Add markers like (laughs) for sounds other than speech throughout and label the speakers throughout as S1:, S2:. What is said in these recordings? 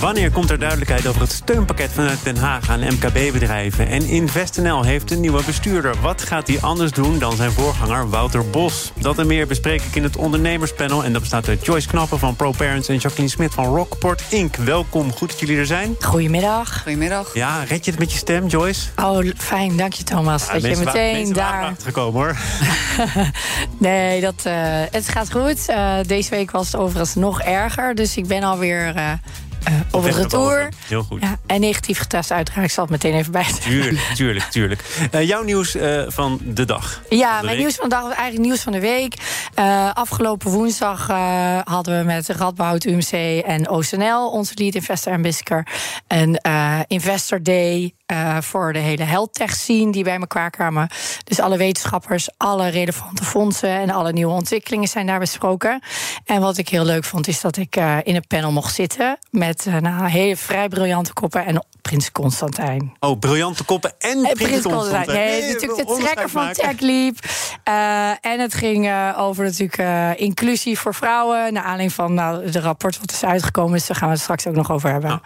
S1: Wanneer komt er duidelijkheid over het steunpakket vanuit Den Haag aan MKB-bedrijven? En InvestNL heeft een nieuwe bestuurder. Wat gaat hij anders doen dan zijn voorganger Wouter Bos? Dat en meer bespreek ik in het ondernemerspanel. En dat bestaat uit Joyce Knappen van ProParents en Jacqueline Smit van Rockport Inc. Welkom, goed dat jullie er zijn.
S2: Goedemiddag.
S3: Goedemiddag.
S1: Ja, red je het met je stem, Joyce?
S2: Oh, fijn, dank je Thomas.
S1: Ja,
S2: dat je meteen daar...
S1: gekomen, hoor. (laughs)
S2: nee, dat, eh, het gaat goed. Eh, deze week was het overigens nog erger. Dus ik ben alweer eh eh op het retour.
S1: Heel goed.
S2: Ja, en negatief getest uiteraard. Ik zal het meteen even bij
S1: Tuurlijk, tuurlijk, tuurlijk. Eh, jouw nieuws eh, van de dag.
S2: Ja,
S1: de
S2: mijn
S1: week.
S2: nieuws van de dag was eigenlijk nieuws van de week. Afgelopen woensdag hadden we met Radboud UMC en OCNL, onze lead investor en Bisker, een investor day eh, voor de hele health-tech scene die bij elkaar kwamen. Dus alle wetenschappers, alle relevante fondsen en alle nieuwe ontwikkelingen zijn daar besproken. En wat ik heel leuk vond, is dat ik eh, in een panel mocht zitten met eh, nou, hele vrij briljante koppen en Prins Constantijn.
S1: Oh, briljante koppen en
S2: En
S1: Prins Constantijn.
S2: Constantijn. Nee,
S1: Nee,
S2: natuurlijk de trekker van. TechLeap. En het ging over natuurlijk inclusie voor vrouwen. Naar aanleiding van nou, de rapport wat is uitgekomen. Dus daar gaan we het straks ook nog over hebben.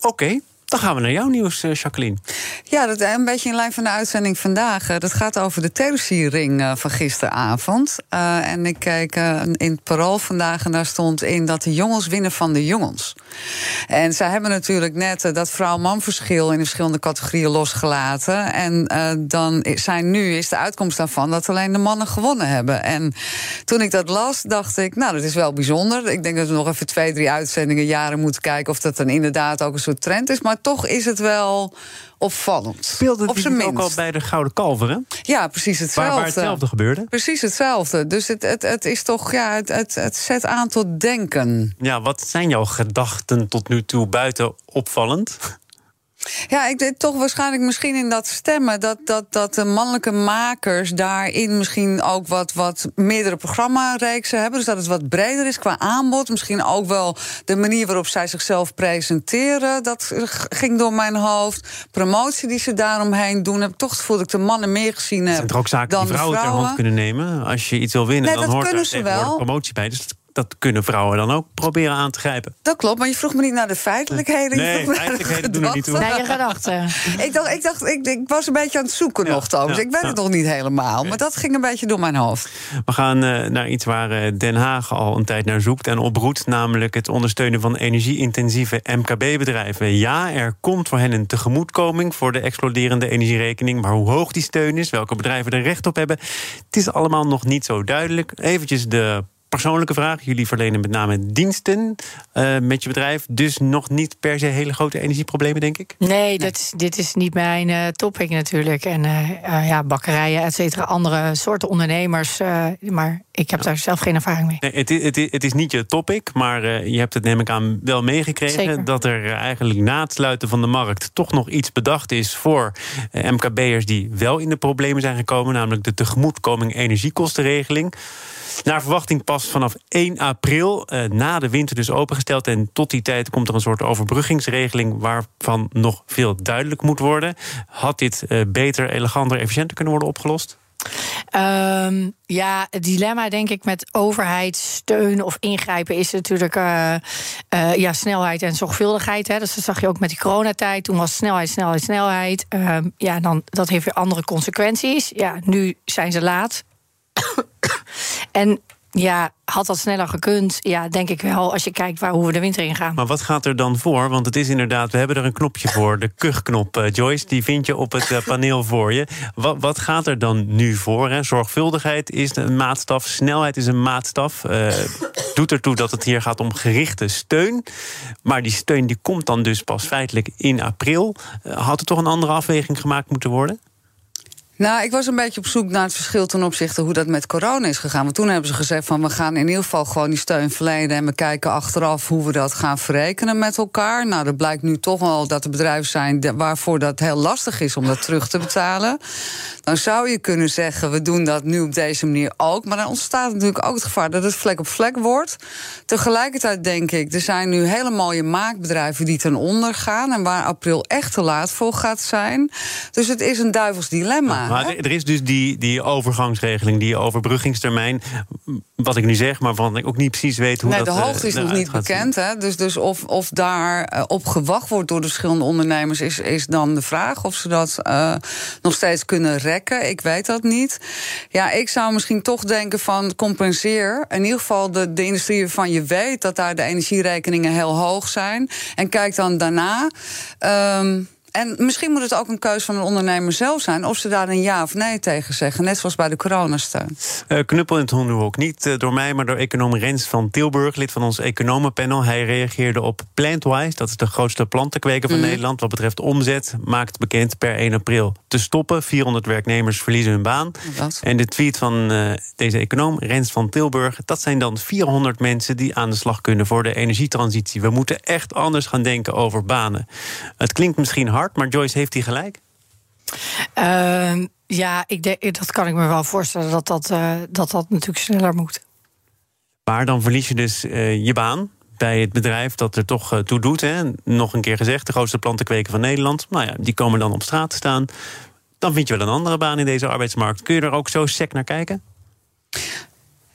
S1: Oké, dan gaan we naar jouw nieuws, eh, Jacqueline.
S3: Ja, dat is een beetje in lijn van de uitzending vandaag. Eh, Dat gaat over de televisiering eh, van gisteravond. Eh, en ik kijk eh, in het parool vandaag en daar stond in dat de jongens winnen van de jongens. En zij hebben natuurlijk net eh, dat vrouw-man verschil in de verschillende categorieën losgelaten. En eh, dan zijn nu is de uitkomst daarvan dat alleen de mannen gewonnen hebben. En toen ik dat las, dacht ik, nou, dat is wel bijzonder. Ik denk dat we nog even twee, drie uitzendingen, jaren moeten kijken of dat dan inderdaad ook een soort trend is. Maar toch is het wel opvallend.
S1: Speelde
S3: Op zijn
S1: ook al bij de Gouden Kalver, hè?
S3: Ja, precies
S1: Waar,
S3: hetzelfde.
S1: waar hetzelfde gebeurde.
S3: Precies hetzelfde. Dus het, het, het is toch, ja, het, het, het zet aan tot denken.
S1: Ja, wat zijn jouw gedachten tot nu toe buiten opvallend?
S3: Ja, ik denk toch waarschijnlijk misschien in dat stemmen. Dat, dat, dat de mannelijke makers daarin misschien ook wat, wat meerdere programmareeksen hebben. Dus dat het wat breder is qua aanbod. Misschien ook wel de manier waarop zij zichzelf presenteren. Dat ging door mijn hoofd. Promotie die ze daaromheen doen. Heb ik toch het gevoel dat ik de mannen meer gezien heb.
S1: Zijn er ook zaken die
S3: de
S1: vrouwen ter hand
S3: vrouwen?
S1: kunnen nemen? Als je iets wil winnen,
S3: Nee,
S1: dan
S3: dat
S1: hoort
S3: kunnen
S1: daar
S3: ze wel.
S1: promotie bij. Dus dat, dat kunnen vrouwen dan ook proberen aan te grijpen.
S3: Dat klopt, maar je vroeg me niet naar de feitelijkheden. je
S1: Nee,
S3: vroeg me naar de
S1: feitelijkheden doen er niet toe.
S3: gedachten.
S2: Naar je gedachten.
S3: Ik dacht, ik, dacht ik, ik was een beetje aan het zoeken
S1: Ja,
S3: nog, Thomas.
S1: ja,
S3: ik weet
S1: ja.
S3: het nog niet helemaal. Maar dat ging een beetje door mijn hoofd.
S1: We gaan eh, naar iets waar eh, Den Haag al een tijd naar zoekt en oproept, namelijk het ondersteunen van energie-intensieve MKB-bedrijven. Ja, er komt voor hen een tegemoetkoming voor de exploderende energierekening. Maar hoe hoog die steun is, welke bedrijven er recht op hebben, het is allemaal nog niet zo duidelijk. Eventjes de persoonlijke vraag. Jullie verlenen met name diensten eh, met je bedrijf, dus nog niet per se hele grote energieproblemen, denk ik.
S2: Nee, Dat is, dit is niet mijn eh, topic natuurlijk. En eh, ja, bakkerijen, et cetera, andere soorten ondernemers. maar ik heb daar zelf geen ervaring mee.
S1: Nee, het, is, het, is, het is niet je topic, maar je hebt het neem ik aan wel meegekregen...
S2: Zeker.
S1: dat er eigenlijk na het sluiten van de markt... toch nog iets bedacht is voor MKB'ers die wel in de problemen zijn gekomen... namelijk de tegemoetkoming energiekostenregeling. Naar verwachting pas vanaf 1 april, eh, na de winter dus opengesteld... en tot die tijd komt er een soort overbruggingsregeling... waarvan nog veel duidelijk moet worden. Had dit eh, beter, eleganter, efficiënter kunnen worden opgelost?
S2: Ehm, ja, het dilemma denk ik met overheidssteun of ingrijpen is natuurlijk eh, ja, snelheid en zorgvuldigheid. Hè. Dus dat zag je ook met die coronatijd. Toen was snelheid, snelheid, snelheid. Ehm, ja, dan, dat heeft weer andere consequenties. Ja, nu zijn ze laat. En ja, had dat sneller gekund? Ja, denk ik wel, als je kijkt waar, hoe we de winter in gaan.
S1: Maar wat gaat er dan voor? Want het is inderdaad, we hebben er een knopje voor. De kuchknop, eh, Joyce, die vind je op het eh, paneel voor je. Wat, wat gaat er dan nu voor? Hè? Zorgvuldigheid is een maatstaf, snelheid is een maatstaf. Eh, doet ertoe dat het hier gaat om gerichte steun. Maar die steun die komt dan dus pas feitelijk in april. Had er toch een andere afweging gemaakt moeten worden?
S3: Nou, ik was een beetje op zoek naar het verschil ten opzichte hoe dat met corona is gegaan. Want toen hebben ze gezegd van we gaan in ieder geval gewoon die steun verlenen en we kijken achteraf hoe we dat gaan verrekenen met elkaar. Nou, dat blijkt nu toch wel dat er bedrijven zijn waarvoor dat heel lastig is om dat terug te betalen. Dan zou je kunnen zeggen we doen dat nu op deze manier ook. Maar dan ontstaat natuurlijk ook het gevaar dat het vlek op vlek wordt. Tegelijkertijd denk ik, er zijn nu hele mooie maakbedrijven die ten onder gaan en waar april echt te laat voor gaat zijn. Dus het is een duivels dilemma.
S1: Maar er is dus die, die overgangsregeling, die overbruggingstermijn. Wat ik nu zeg, maar waarvan ik ook niet precies weet hoe
S3: nee,
S1: dat
S3: De hoogte is
S1: uh,
S3: nog niet bekend. Hè? Dus, dus of, of daar uh, op gewacht wordt door de verschillende ondernemers, is, is dan de vraag. Of ze dat uh, nog steeds kunnen rekken. Ik weet dat niet. Ja, ik zou misschien toch denken van compenseer. In ieder geval de, de industrie waarvan je weet dat daar de energierekeningen heel hoog zijn. En kijk dan daarna. Um, en misschien moet het ook een keuze van een ondernemer zelf zijn of ze daar een ja of nee tegen zeggen. Net zoals bij de coronasteun.
S1: Uh, knuppel in het hondenhok. Niet uh, door mij, maar door econoom Rens van Tilburg, lid van ons economenpanel. Hij reageerde op Plantwise, dat is de grootste plantenkweker van mm. Nederland. Wat betreft omzet, maakt bekend per 1 april te stoppen. 400 werknemers verliezen hun baan.
S3: Wat?
S1: En de tweet van uh, deze econoom, Rens van Tilburg, dat zijn dan 400 mensen die aan de slag kunnen voor de energietransitie. We moeten echt anders gaan denken over banen. Het klinkt misschien hard, maar Joyce heeft hij gelijk?
S2: Uh, ja, ik denk, dat kan ik me wel voorstellen dat dat, uh, dat, dat natuurlijk sneller moet.
S1: Maar dan verlies je dus uh, je baan bij het bedrijf dat er toch uh, toe doet. Hè. Nog een keer gezegd, de grootste plantenkweker van Nederland. Nou ja, die komen dan op straat te staan. Dan vind je wel een andere baan in deze arbeidsmarkt. Kun je er ook zo sec naar kijken?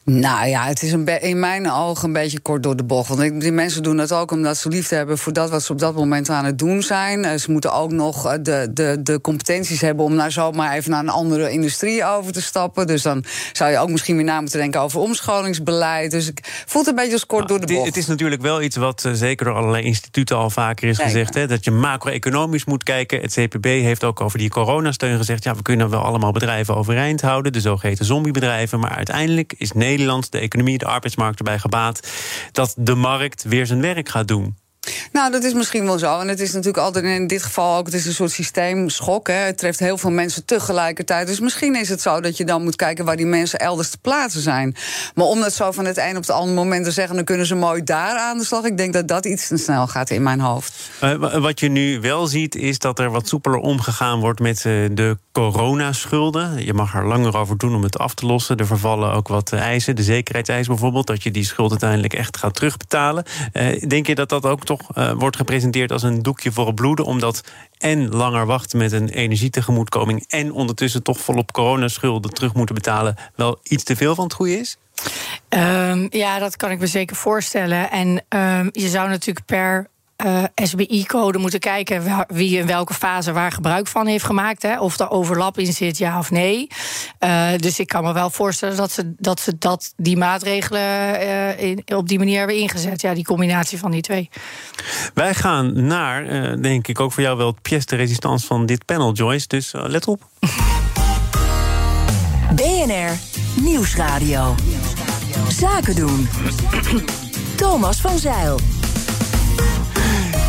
S3: Nou ja, het is een in mijn ogen een beetje kort door de bocht. Want die mensen doen dat ook omdat ze liefde hebben voor dat wat ze op dat moment aan het doen zijn. Ze moeten ook nog de, de, de competenties hebben om nou zomaar even naar een andere industrie over te stappen. Dus dan zou je ook misschien weer na moeten denken over omscholingsbeleid. Dus ik voel het een beetje als kort nou, door de bocht.
S1: Het is natuurlijk wel iets wat uh, zeker door allerlei instituten al vaker is gezegd. Hè, dat je macro-economisch moet kijken. Het CPB heeft ook over die coronasteun gezegd. Ja, we kunnen wel allemaal bedrijven overeind houden. De zogeheten zombiebedrijven. Maar uiteindelijk is Nederland. Nederland, de economie, de arbeidsmarkt erbij gebaat dat de markt weer zijn werk gaat doen.
S3: Nou, dat is misschien wel zo. En het is natuurlijk altijd in dit geval ook het is een soort systeemschok. Hè. Het treft heel veel mensen tegelijkertijd. Dus misschien is het zo dat je dan moet kijken waar die mensen elders te plaatsen zijn. Maar om dat zo van het een op het andere moment te zeggen, dan kunnen ze mooi daar aan de slag. Ik denk dat dat iets te snel gaat in mijn hoofd.
S1: Uh, wat je nu wel ziet, is dat er wat soepeler omgegaan wordt met uh, de coronaschulden. Je mag er langer over doen om het af te lossen. Er vervallen ook wat eisen, de zekerheidseisen bijvoorbeeld, dat je die schuld uiteindelijk echt gaat terugbetalen. Uh, denk je dat dat ook toch uh, wordt gepresenteerd als een doekje voor het bloeden, omdat en langer wachten met een energietegemoetkoming en ondertussen toch volop coronaschulden terug moeten betalen, wel iets te veel van het goede is?
S2: Um, ja, dat kan ik me zeker voorstellen. En um, je zou natuurlijk per uh, SBI-code moeten kijken wie in welke fase waar gebruik van heeft gemaakt. Hè, of er overlap in zit, ja of nee. Uh, dus ik kan me wel voorstellen dat ze dat, ze dat die maatregelen uh, in, op die manier hebben ingezet. Ja, die combinatie van die twee.
S1: Wij gaan naar, denk ik, ook voor jou wel het pièce de resistance van dit panel, Joyce. Dus let op.
S4: BNR Nieuwsradio. Zaken doen. Thomas van Zeil.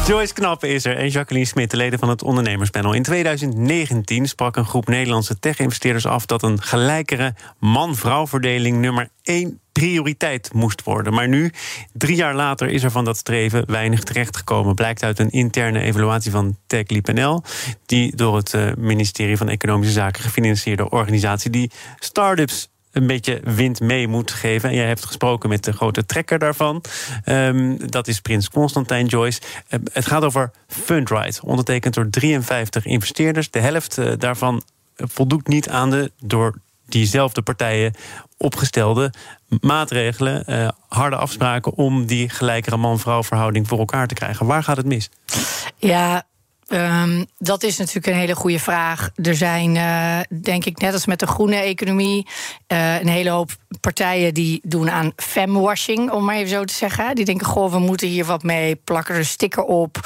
S1: Joyce Knappen is er en Jacqueline Smit, de leden van het ondernemerspanel. In 2019 sprak een groep Nederlandse tech-investeerders af dat een gelijkere man-vrouw verdeling nummer één prioriteit moest worden. Maar nu, drie jaar later, is er van dat streven weinig terechtgekomen. Blijkt uit een interne evaluatie van TechLeap.nl... die door het uh, ministerie van Economische Zaken gefinancierde organisatie... die start-ups een beetje wind mee moet geven. En jij hebt gesproken met de grote trekker daarvan. Um, dat is Prins Constantijn Joyce. Uh, het gaat over Fundride, ondertekend door 53 investeerders. De helft uh, daarvan voldoet niet aan de door diezelfde partijen opgestelde maatregelen, uh, harde afspraken om die gelijkere man-vrouw verhouding voor elkaar te krijgen. Waar gaat het mis?
S2: Ja, Um, dat is natuurlijk een hele goede vraag. Er zijn, uh, denk ik, net als met de groene economie, uh, een hele hoop partijen die doen aan femwashing, om maar even zo te zeggen. Die denken, goh, we moeten hier wat mee, plakken er een sticker op.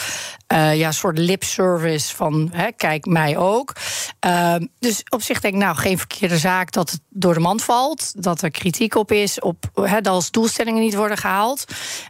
S2: Uh, ja, een soort lip service van, hè, kijk, mij ook. Dus op zich denk ik, nou, geen verkeerde zaak dat het door de mand valt. Dat er kritiek op is, op, dat als doelstellingen niet worden gehaald.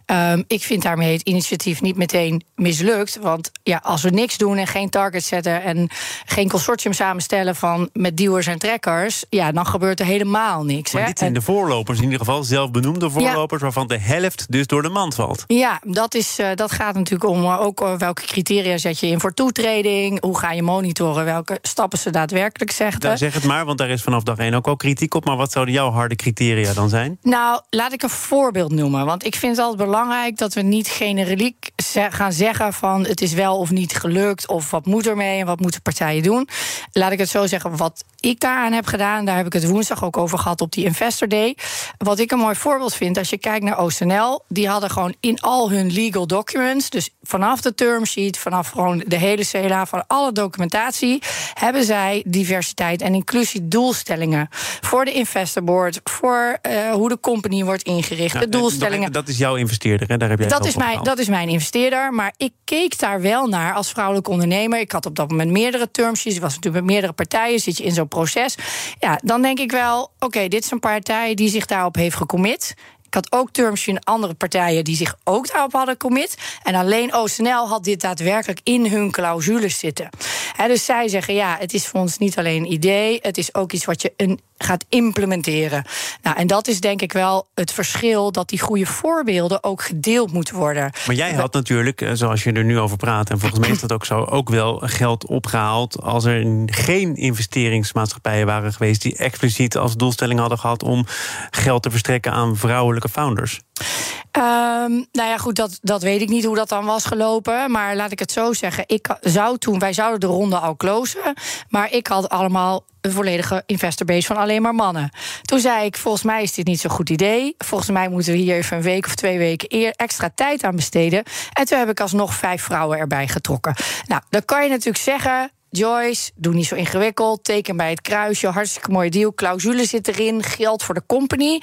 S2: Um, ik vind daarmee het initiatief niet meteen mislukt. Want ja, als we niks doen en geen targets zetten en geen consortium samenstellen van met duwers en trekkers, ja, dan gebeurt er helemaal niks.
S1: Maar
S2: hè.
S1: dit zijn de voorlopers, in ieder geval zelfbenoemde voorlopers, waarvan de helft dus door de mand valt.
S2: Ja, dat, is, eh, dat gaat natuurlijk om eh, ook eh, welke criteria zet je in voor toetreding. Hoe ga je monitoren welke stappen ze daadwerkelijk zeggen.
S1: Daar zeg het maar, want daar is vanaf dag één ook al kritiek op. Maar wat zouden jouw harde criteria dan zijn?
S2: Nou, laat ik een voorbeeld noemen. Want ik vind het altijd belangrijk dat we niet generiek ze- gaan zeggen van het is wel of niet gelukt. Of wat moet ermee en wat moeten partijen doen. Laat ik het zo zeggen, wat ik daaraan heb gedaan, daar heb ik het woensdag ook over gehad op die Investor Day. Wat ik een mooi voorbeeld vind, als je kijkt naar OCNL, die hadden gewoon in al hun legal documents, dus vanaf de term sheet, vanaf gewoon de hele CLA, van alle documentatie, hebben zij diversiteit en inclusie doelstellingen voor de investor board, voor eh, hoe de company wordt ingericht,
S1: Ja,
S2: de
S1: eh,
S2: doelstellingen.
S1: even, Dat is jouw investeerder, hè? daar heb jij
S2: Dat is, mijn, dat is mijn investeerder. Maar ik keek daar wel naar als vrouwelijke ondernemer. Ik had op dat moment meerdere termsheets. Ik was natuurlijk met meerdere partijen. Zit je in zo'n proces. Ja, dan denk ik wel: oké, dit is een partij die zich daarop heeft gecommit. Ik had ook terms in andere partijen die zich ook daarop hadden commit. En alleen OCNL had dit daadwerkelijk in hun clausules zitten. Dus zij zeggen: ja, het is voor ons niet alleen een idee. Het is ook iets wat je gaat implementeren. Nou, en dat is denk ik wel het verschil dat die goede voorbeelden ook gedeeld moeten worden.
S1: Maar jij had natuurlijk, eh, zoals je er nu over praat, en volgens mij is dat ook zo, ook wel geld opgehaald als er geen investeringsmaatschappijen waren geweest die expliciet als doelstelling hadden gehad om geld te verstrekken aan founders.
S2: Ehm, nou ja, goed, dat, dat weet ik niet hoe dat dan was gelopen. Maar laat ik het zo zeggen. Ik zou toen, wij zouden de ronde al closen. Maar ik had allemaal een volledige investorbase van alleen maar mannen. Toen zei ik, volgens mij is dit niet zo'n goed idee. Volgens mij moeten we hier even een week of twee weken eer extra tijd aan besteden. En toen heb ik alsnog vijf vrouwen erbij getrokken. Nou, dan kan je natuurlijk zeggen. Joyce, doe niet zo ingewikkeld. Teken bij het kruisje. Hartstikke mooie deal. Clausule zit erin. Geld voor de company.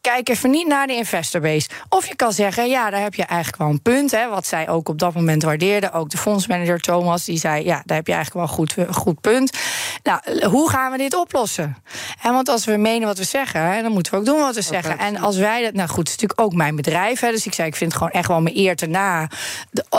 S2: Kijk even niet naar de investorbase. Of je kan zeggen, ja, daar heb je eigenlijk wel een punt. Hè, wat zij ook op dat moment waardeerde. Ook de fondsmanager Thomas, die zei... ja, daar heb je eigenlijk wel een goed, goed punt. Nou, hoe gaan we dit oplossen? En want als we menen wat we zeggen... Hè, dan moeten we ook doen wat we zeggen. En als wij dat... Nou goed, het is natuurlijk ook mijn bedrijf. Hè, dus ik zei, ik vind het gewoon echt wel mijn eer te na...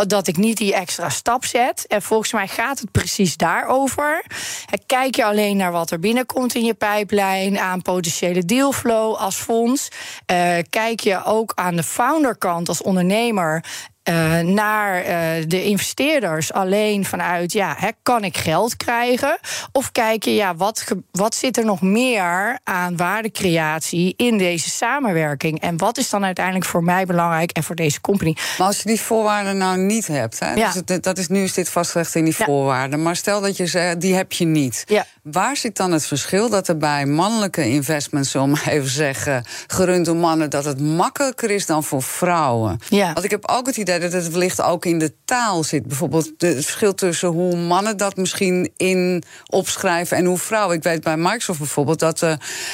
S2: dat ik niet die extra stap zet. En volgens mij gaat het precies daarover. Hè, Kijk je alleen naar wat er binnenkomt in je pijplijn... aan potentiële dealflow als fonds... Eh, kijk je ook aan de founderkant als ondernemer. Eh, naar eh, de investeerders alleen vanuit, ja, hè, kan ik geld krijgen? Of kijk je, ja, wat, wat zit er nog meer aan waardecreatie in deze samenwerking? En wat is dan uiteindelijk voor mij belangrijk en voor deze company?
S3: Maar als je die voorwaarden nou niet hebt, hè,
S2: Ja.
S3: dus het- dat is, nu is dit vastgelegd in die
S2: Ja.
S3: voorwaarden. Maar stel dat je die heb je niet.
S2: Ja.
S3: Waar zit dan het verschil dat er bij mannelijke investments, zullen maar even zeggen, gerund door mannen, dat het makkelijker is dan voor vrouwen?
S2: Ja.
S3: Want ik heb ook het idee dat het wellicht ook in de taal zit. Bijvoorbeeld het verschil tussen hoe mannen dat misschien in opschrijven en hoe vrouwen. Ik weet bij Microsoft bijvoorbeeld dat eh,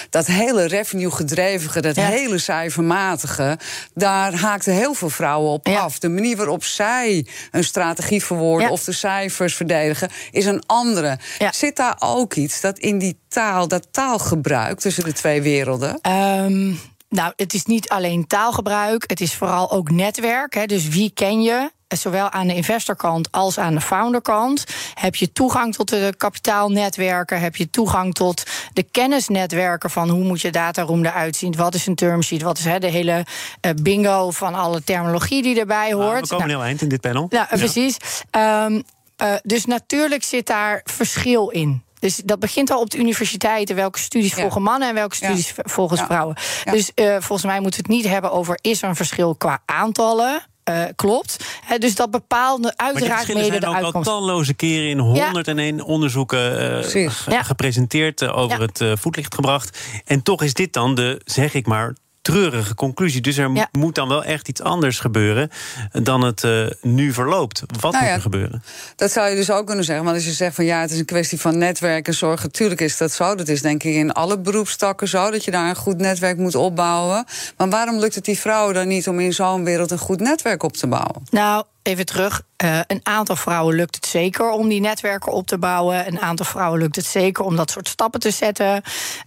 S3: dat hele revenue gedreven, dat
S2: Ja.
S3: hele cijfermatige, daar haakten heel veel vrouwen op
S2: Ja.
S3: af. De manier waarop zij een strategie verwoorden
S2: Ja.
S3: of de cijfers verdedigen, is een andere. Zit daar ook iets dat in die taal, dat taalgebruik tussen de twee werelden?
S2: Ehm, nou, het is niet alleen taalgebruik, het is vooral ook netwerk. Hè, dus wie ken je? Zowel aan de investorkant als aan de founderkant. Heb je toegang tot de kapitaalnetwerken? Heb je toegang tot de kennisnetwerken van hoe moet je dataroom eruit zien? Wat is een term sheet? Wat is hè, de hele eh, bingo van alle terminologie die erbij
S1: Nou,
S2: hoort?
S1: we komen
S2: Nou,
S1: heel eind in dit panel.
S2: ja, precies. Ehm, eh, dus natuurlijk zit daar verschil in. Dus dat begint al op de universiteiten. Welke studies
S3: Ja.
S2: volgen mannen en welke
S3: Ja.
S2: studies volgens
S3: Ja.
S2: vrouwen.
S3: Ja.
S2: Dus eh, volgens mij moeten we het niet hebben over... is er een verschil qua aantallen? Eh, klopt. Hè, dus dat
S1: die
S2: uiteraard
S1: verschillen
S2: mede
S1: zijn
S2: de
S1: ook al talloze keren in 101 onderzoeken eh, ge-
S2: Ja.
S1: gepresenteerd, over
S2: Ja.
S1: het voetlicht gebracht. En toch is dit dan de, zeg ik maar, treurige conclusie. Dus er
S2: Ja.
S1: moet dan wel echt iets anders gebeuren dan het eh, nu verloopt. Wat
S3: Nou
S1: moet
S3: ja,
S1: er gebeuren?
S3: Dat zou je dus ook kunnen zeggen. Want als je zegt van ja, het is een kwestie van netwerk en zorg. Natuurlijk is dat zo. Dat is denk ik in alle beroepstakken zo. Dat je daar een goed netwerk moet opbouwen. Maar waarom lukt het die vrouwen dan niet om in zo'n wereld een goed netwerk op te bouwen?
S2: Nou, even terug. Uh, een aantal vrouwen lukt het zeker om die netwerken op te bouwen. Een aantal vrouwen lukt het zeker om dat soort stappen te zetten.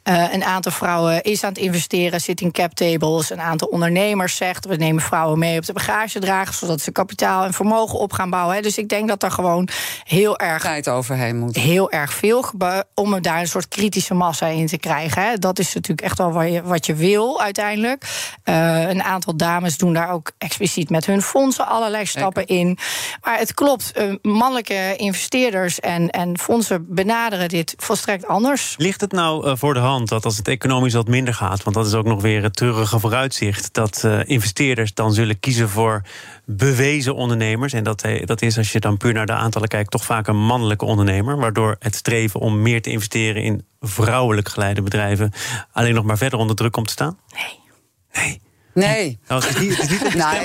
S2: Uh, een aantal vrouwen is aan het investeren, zit in cap tables. Een aantal ondernemers zegt: we nemen vrouwen mee op de bagagedrager, zodat ze kapitaal en vermogen op gaan bouwen. Hè. Dus ik denk dat er gewoon heel erg.
S3: Tijd overheen moet.
S2: Heel erg veel om daar een soort kritische massa in te krijgen. Hè. Dat is natuurlijk echt wel wat je, wat je wil uiteindelijk. Uh, een aantal dames doen daar ook expliciet met hun fondsen allerlei stappen in. Maar het klopt, uh, mannelijke investeerders en, en fondsen benaderen dit volstrekt anders.
S1: Ligt het nou uh, voor de hand dat als het economisch wat minder gaat, want dat is ook nog weer het treurige vooruitzicht, dat investeerders dan zullen kiezen voor bewezen ondernemers. En dat, dat is, als je dan puur naar de aantallen kijkt, toch vaak een mannelijke ondernemer. Waardoor het streven om meer te investeren in vrouwelijk geleide bedrijven alleen nog maar verder onder druk komt te staan?
S2: Nee.
S1: Nee.
S3: Nee.
S1: Nou, het is niet, het is niet (laughs) nou,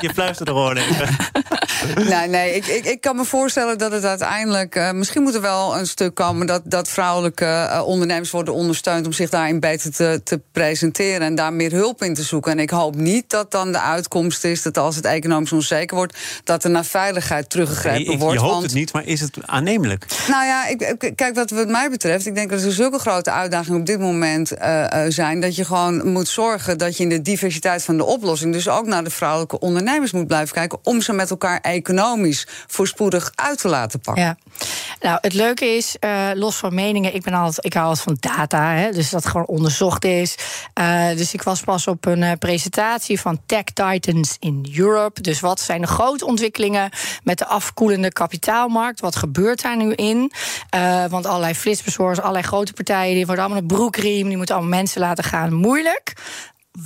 S1: je fluistert er gewoon even. (laughs)
S3: nee, nee ik, ik, ik kan me voorstellen dat het uiteindelijk... Uh, misschien moet er wel een stuk komen... dat, dat vrouwelijke uh, ondernemers worden ondersteund... om zich daarin beter te, te presenteren en daar meer hulp in te zoeken. En ik hoop niet dat dan de uitkomst is... dat als het economisch onzeker wordt... dat er naar veiligheid teruggegrepen
S1: nee, ik,
S3: wordt.
S1: Je hoopt want, het niet, maar is het aannemelijk?
S3: Nou ja, ik, kijk, wat, wat mij betreft... ik denk dat er zulke grote uitdagingen op dit moment uh, zijn... dat je gewoon moet zorgen dat je in de diversiteit van de oplossing dus ook naar de vrouwelijke ondernemers moet blijven kijken om ze met elkaar economisch voorspoedig uit te laten pakken.
S2: Ja. Nou, het leuke is, uh, los van meningen, ik ben altijd, ik hou altijd van data, hè, dus dat gewoon onderzocht is. Uh, dus ik was pas op een uh, presentatie van Tech Titans in Europe. Dus wat zijn de grote ontwikkelingen met de afkoelende kapitaalmarkt? Wat gebeurt daar nu in? want allerlei flitsbezorgers, allerlei grote partijen, die worden allemaal een broekriem, die moeten allemaal mensen laten gaan. Moeilijk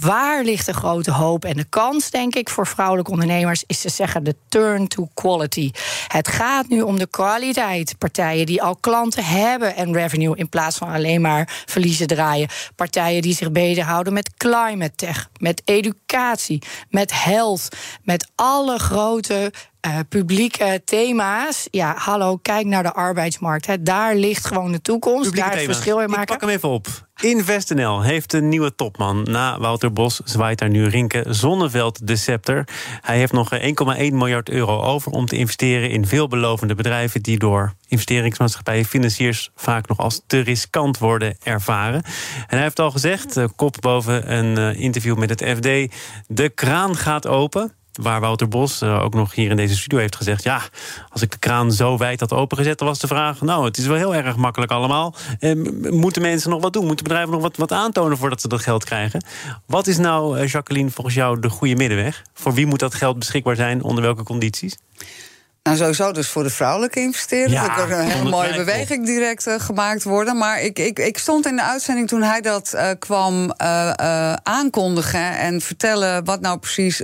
S2: waar ligt de grote hoop en de kans, denk ik, voor vrouwelijke ondernemers, is te zeggen de turn to quality. Het gaat nu om de kwaliteit. Partijen die al klanten hebben en revenue in plaats van alleen maar verliezen draaien. Partijen die zich bezighouden met climate tech, met educatie, met health, met alle grote uh, publieke thema's. Ja, hallo, kijk naar de arbeidsmarkt. Hè. Daar ligt gewoon de toekomst.
S1: Publieke
S2: daar
S1: het
S2: verschil in maken.
S1: Ik pak hem even op. InvestNL heeft een nieuwe topman. Na Wouter Bos zwaait daar nu Rinke Zonneveld de scepter. Hij heeft nog 1,1 miljard euro over om te investeren in veelbelovende bedrijven die door investeringsmaatschappijen, financiers vaak nog als te riskant worden ervaren. En hij heeft al gezegd, uh, kop boven een uh, interview met het FD, de kraan gaat open. Waar Wouter Bos uh, ook nog hier in deze studio heeft gezegd: Ja, als ik de kraan zo wijd had opengezet, dan was de vraag: Nou, het is wel heel erg makkelijk allemaal. Eh, moeten mensen nog wat doen? Moeten bedrijven nog wat, wat aantonen voordat ze dat geld krijgen? Wat is nou, uh, Jacqueline, volgens jou de goede middenweg? Voor wie moet dat geld beschikbaar zijn? Onder welke condities?
S3: Nou, sowieso dus voor de vrouwelijke investeerders.
S1: Ja,
S3: er kan een hele mooie beweging direct uh, gemaakt worden. Maar ik, ik, ik stond in de uitzending toen hij dat uh, kwam uh, aankondigen en vertellen wat nou precies.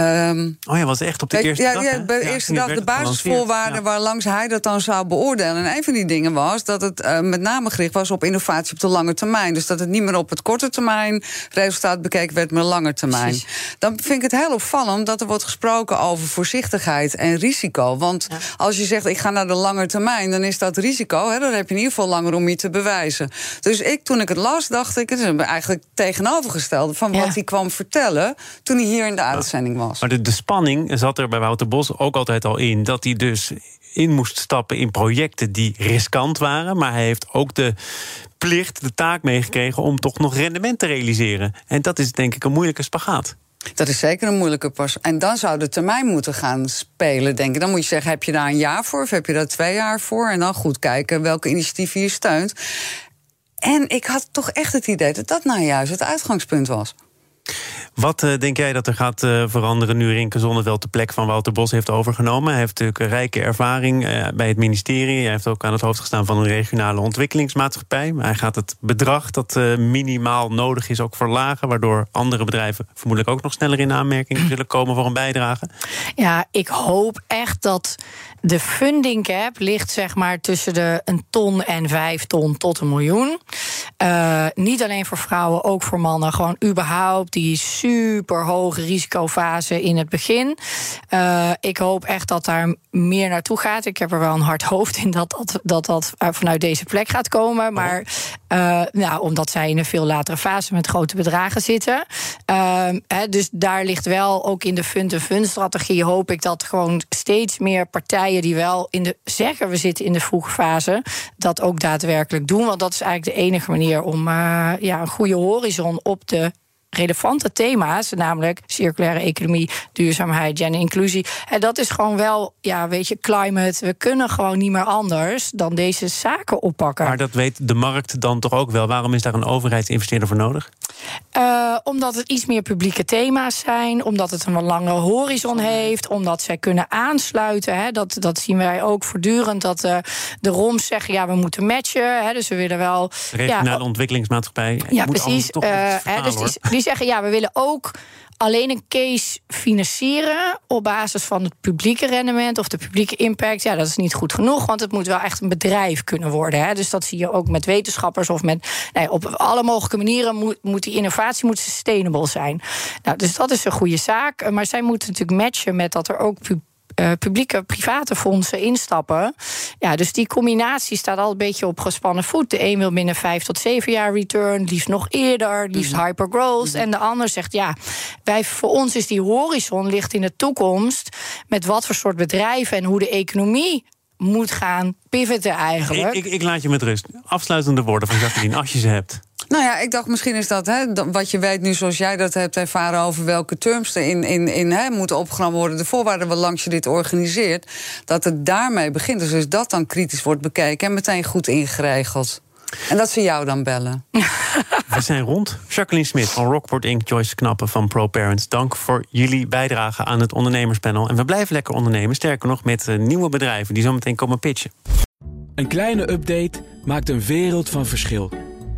S1: Um, oh ja, was echt op de eerste
S3: ja,
S1: dag?
S3: Ja, bij de ja, eerste dag de basisvoorwaarden ja. waar langs hij dat dan zou beoordelen. En een van die dingen was dat het met name gericht was op innovatie op de lange termijn. Dus dat het niet meer op het korte termijn resultaat bekeken werd, maar lange termijn. Precies. Dan vind ik het heel opvallend dat er wordt gesproken over voorzichtigheid en risico. Want ja. als je zegt, ik ga naar de lange termijn, dan is dat risico. Hè, dan heb je in ieder geval langer om je te bewijzen. Dus ik, toen ik het las, dacht ik, het is eigenlijk tegenovergestelde van wat ja. hij kwam vertellen toen hij hier in de uitzending was.
S1: Maar de, de spanning zat er bij Wouter Bos ook altijd al in. Dat hij dus in moest stappen in projecten die riskant waren. Maar hij heeft ook de plicht, de taak meegekregen om toch nog rendement te realiseren. En dat is denk ik een moeilijke spagaat.
S3: Dat is zeker een moeilijke pas. En dan zou de termijn moeten gaan spelen, denk ik. Dan moet je zeggen, heb je daar een jaar voor of heb je daar twee jaar voor? En dan goed kijken welke initiatieven je steunt. En ik had toch echt het idee dat dat nou juist het uitgangspunt was.
S1: Wat uh, denk jij dat er gaat uh, veranderen nu Rinke Zonneveld de plek van Wouter Bos heeft overgenomen? Hij heeft natuurlijk een rijke ervaring uh, bij het ministerie. Hij heeft ook aan het hoofd gestaan van een regionale ontwikkelingsmaatschappij. Hij gaat het bedrag dat minimaal nodig is ook verlagen, waardoor andere bedrijven vermoedelijk ook nog sneller in aanmerking (clears throat) zullen komen voor een bijdrage.
S2: Ja, ik hoop echt dat de funding cap ligt zeg maar tussen de een ton en vijf ton tot een miljoen. niet alleen voor vrouwen, ook voor mannen. Gewoon überhaupt die super hoge risicofase in het begin. Uh, ik hoop echt dat daar meer naartoe gaat. Ik heb er wel een hard hoofd in dat dat, dat, dat vanuit deze plek gaat komen. Maar uh, nou, omdat zij in een veel latere fase met grote bedragen zitten. Uh, dus daar ligt wel ook in de fund-to-fund strategie hoop ik dat gewoon steeds meer partijen die wel in de zeggen we zitten in de vroege fase, dat ook daadwerkelijk doen. Want dat is eigenlijk de enige manier om uh, ja, een goede horizon op de relevante thema's, namelijk circulaire economie, duurzaamheid, gender inclusie. En dat is gewoon wel, ja, weet je, climate. We kunnen gewoon niet meer anders dan deze zaken oppakken.
S1: Maar dat weet de markt dan toch ook wel. Waarom is daar een overheidsinvesteerder voor nodig?
S2: Uh, omdat het iets meer publieke thema's zijn, omdat het een lange horizon heeft, omdat zij kunnen aansluiten. Hè, dat, dat zien wij ook voortdurend. Dat uh, de ROMs zeggen, ja, we moeten matchen. Hè, dus we willen wel.
S1: Regionale ja, ontwikkelingsmaatschappij.
S2: Ja, precies. Uh, hè, dus die, die zeggen, ja, we willen ook alleen een case financieren op basis van het publieke rendement of de publieke impact, ja, dat is niet goed genoeg, want het moet wel echt een bedrijf kunnen worden. Hè. Dus dat zie je ook met wetenschappers of met nee, op alle mogelijke manieren moet, moet die innovatie moet sustainable zijn. Nou, dus dat is een goede zaak. Maar zij moeten natuurlijk matchen met dat er ook uh, publieke, private fondsen instappen. Ja, dus die combinatie staat al een beetje op gespannen voet. De een wil binnen vijf tot zeven jaar return, liefst nog eerder, liefst mm hypergrowth. Mm En de ander zegt ja, wij, voor ons is die horizon ligt in de toekomst met wat voor soort bedrijven en hoe de economie moet gaan pivoten eigenlijk.
S1: Ik, ik, ik laat je met rust. Afsluitende woorden van Jacqueline, als je ze hebt.
S3: Nou ja, ik dacht misschien is dat hè, wat je weet nu, zoals jij dat hebt ervaren over welke terms er in, in, in hè, moeten opgenomen worden, de voorwaarden waarlangs je dit organiseert, dat het daarmee begint. Dus als dat dan kritisch wordt bekeken en meteen goed ingeregeld. En dat ze jou dan bellen. (laughs)
S1: We zijn rond. Jacqueline Smit van Rockport Inc., Joyce Knappen van ProParents. Dank voor jullie bijdrage aan het ondernemerspanel. En we blijven lekker ondernemen. Sterker nog, met uh, nieuwe bedrijven die zometeen komen pitchen.
S5: Een kleine update maakt een wereld van verschil.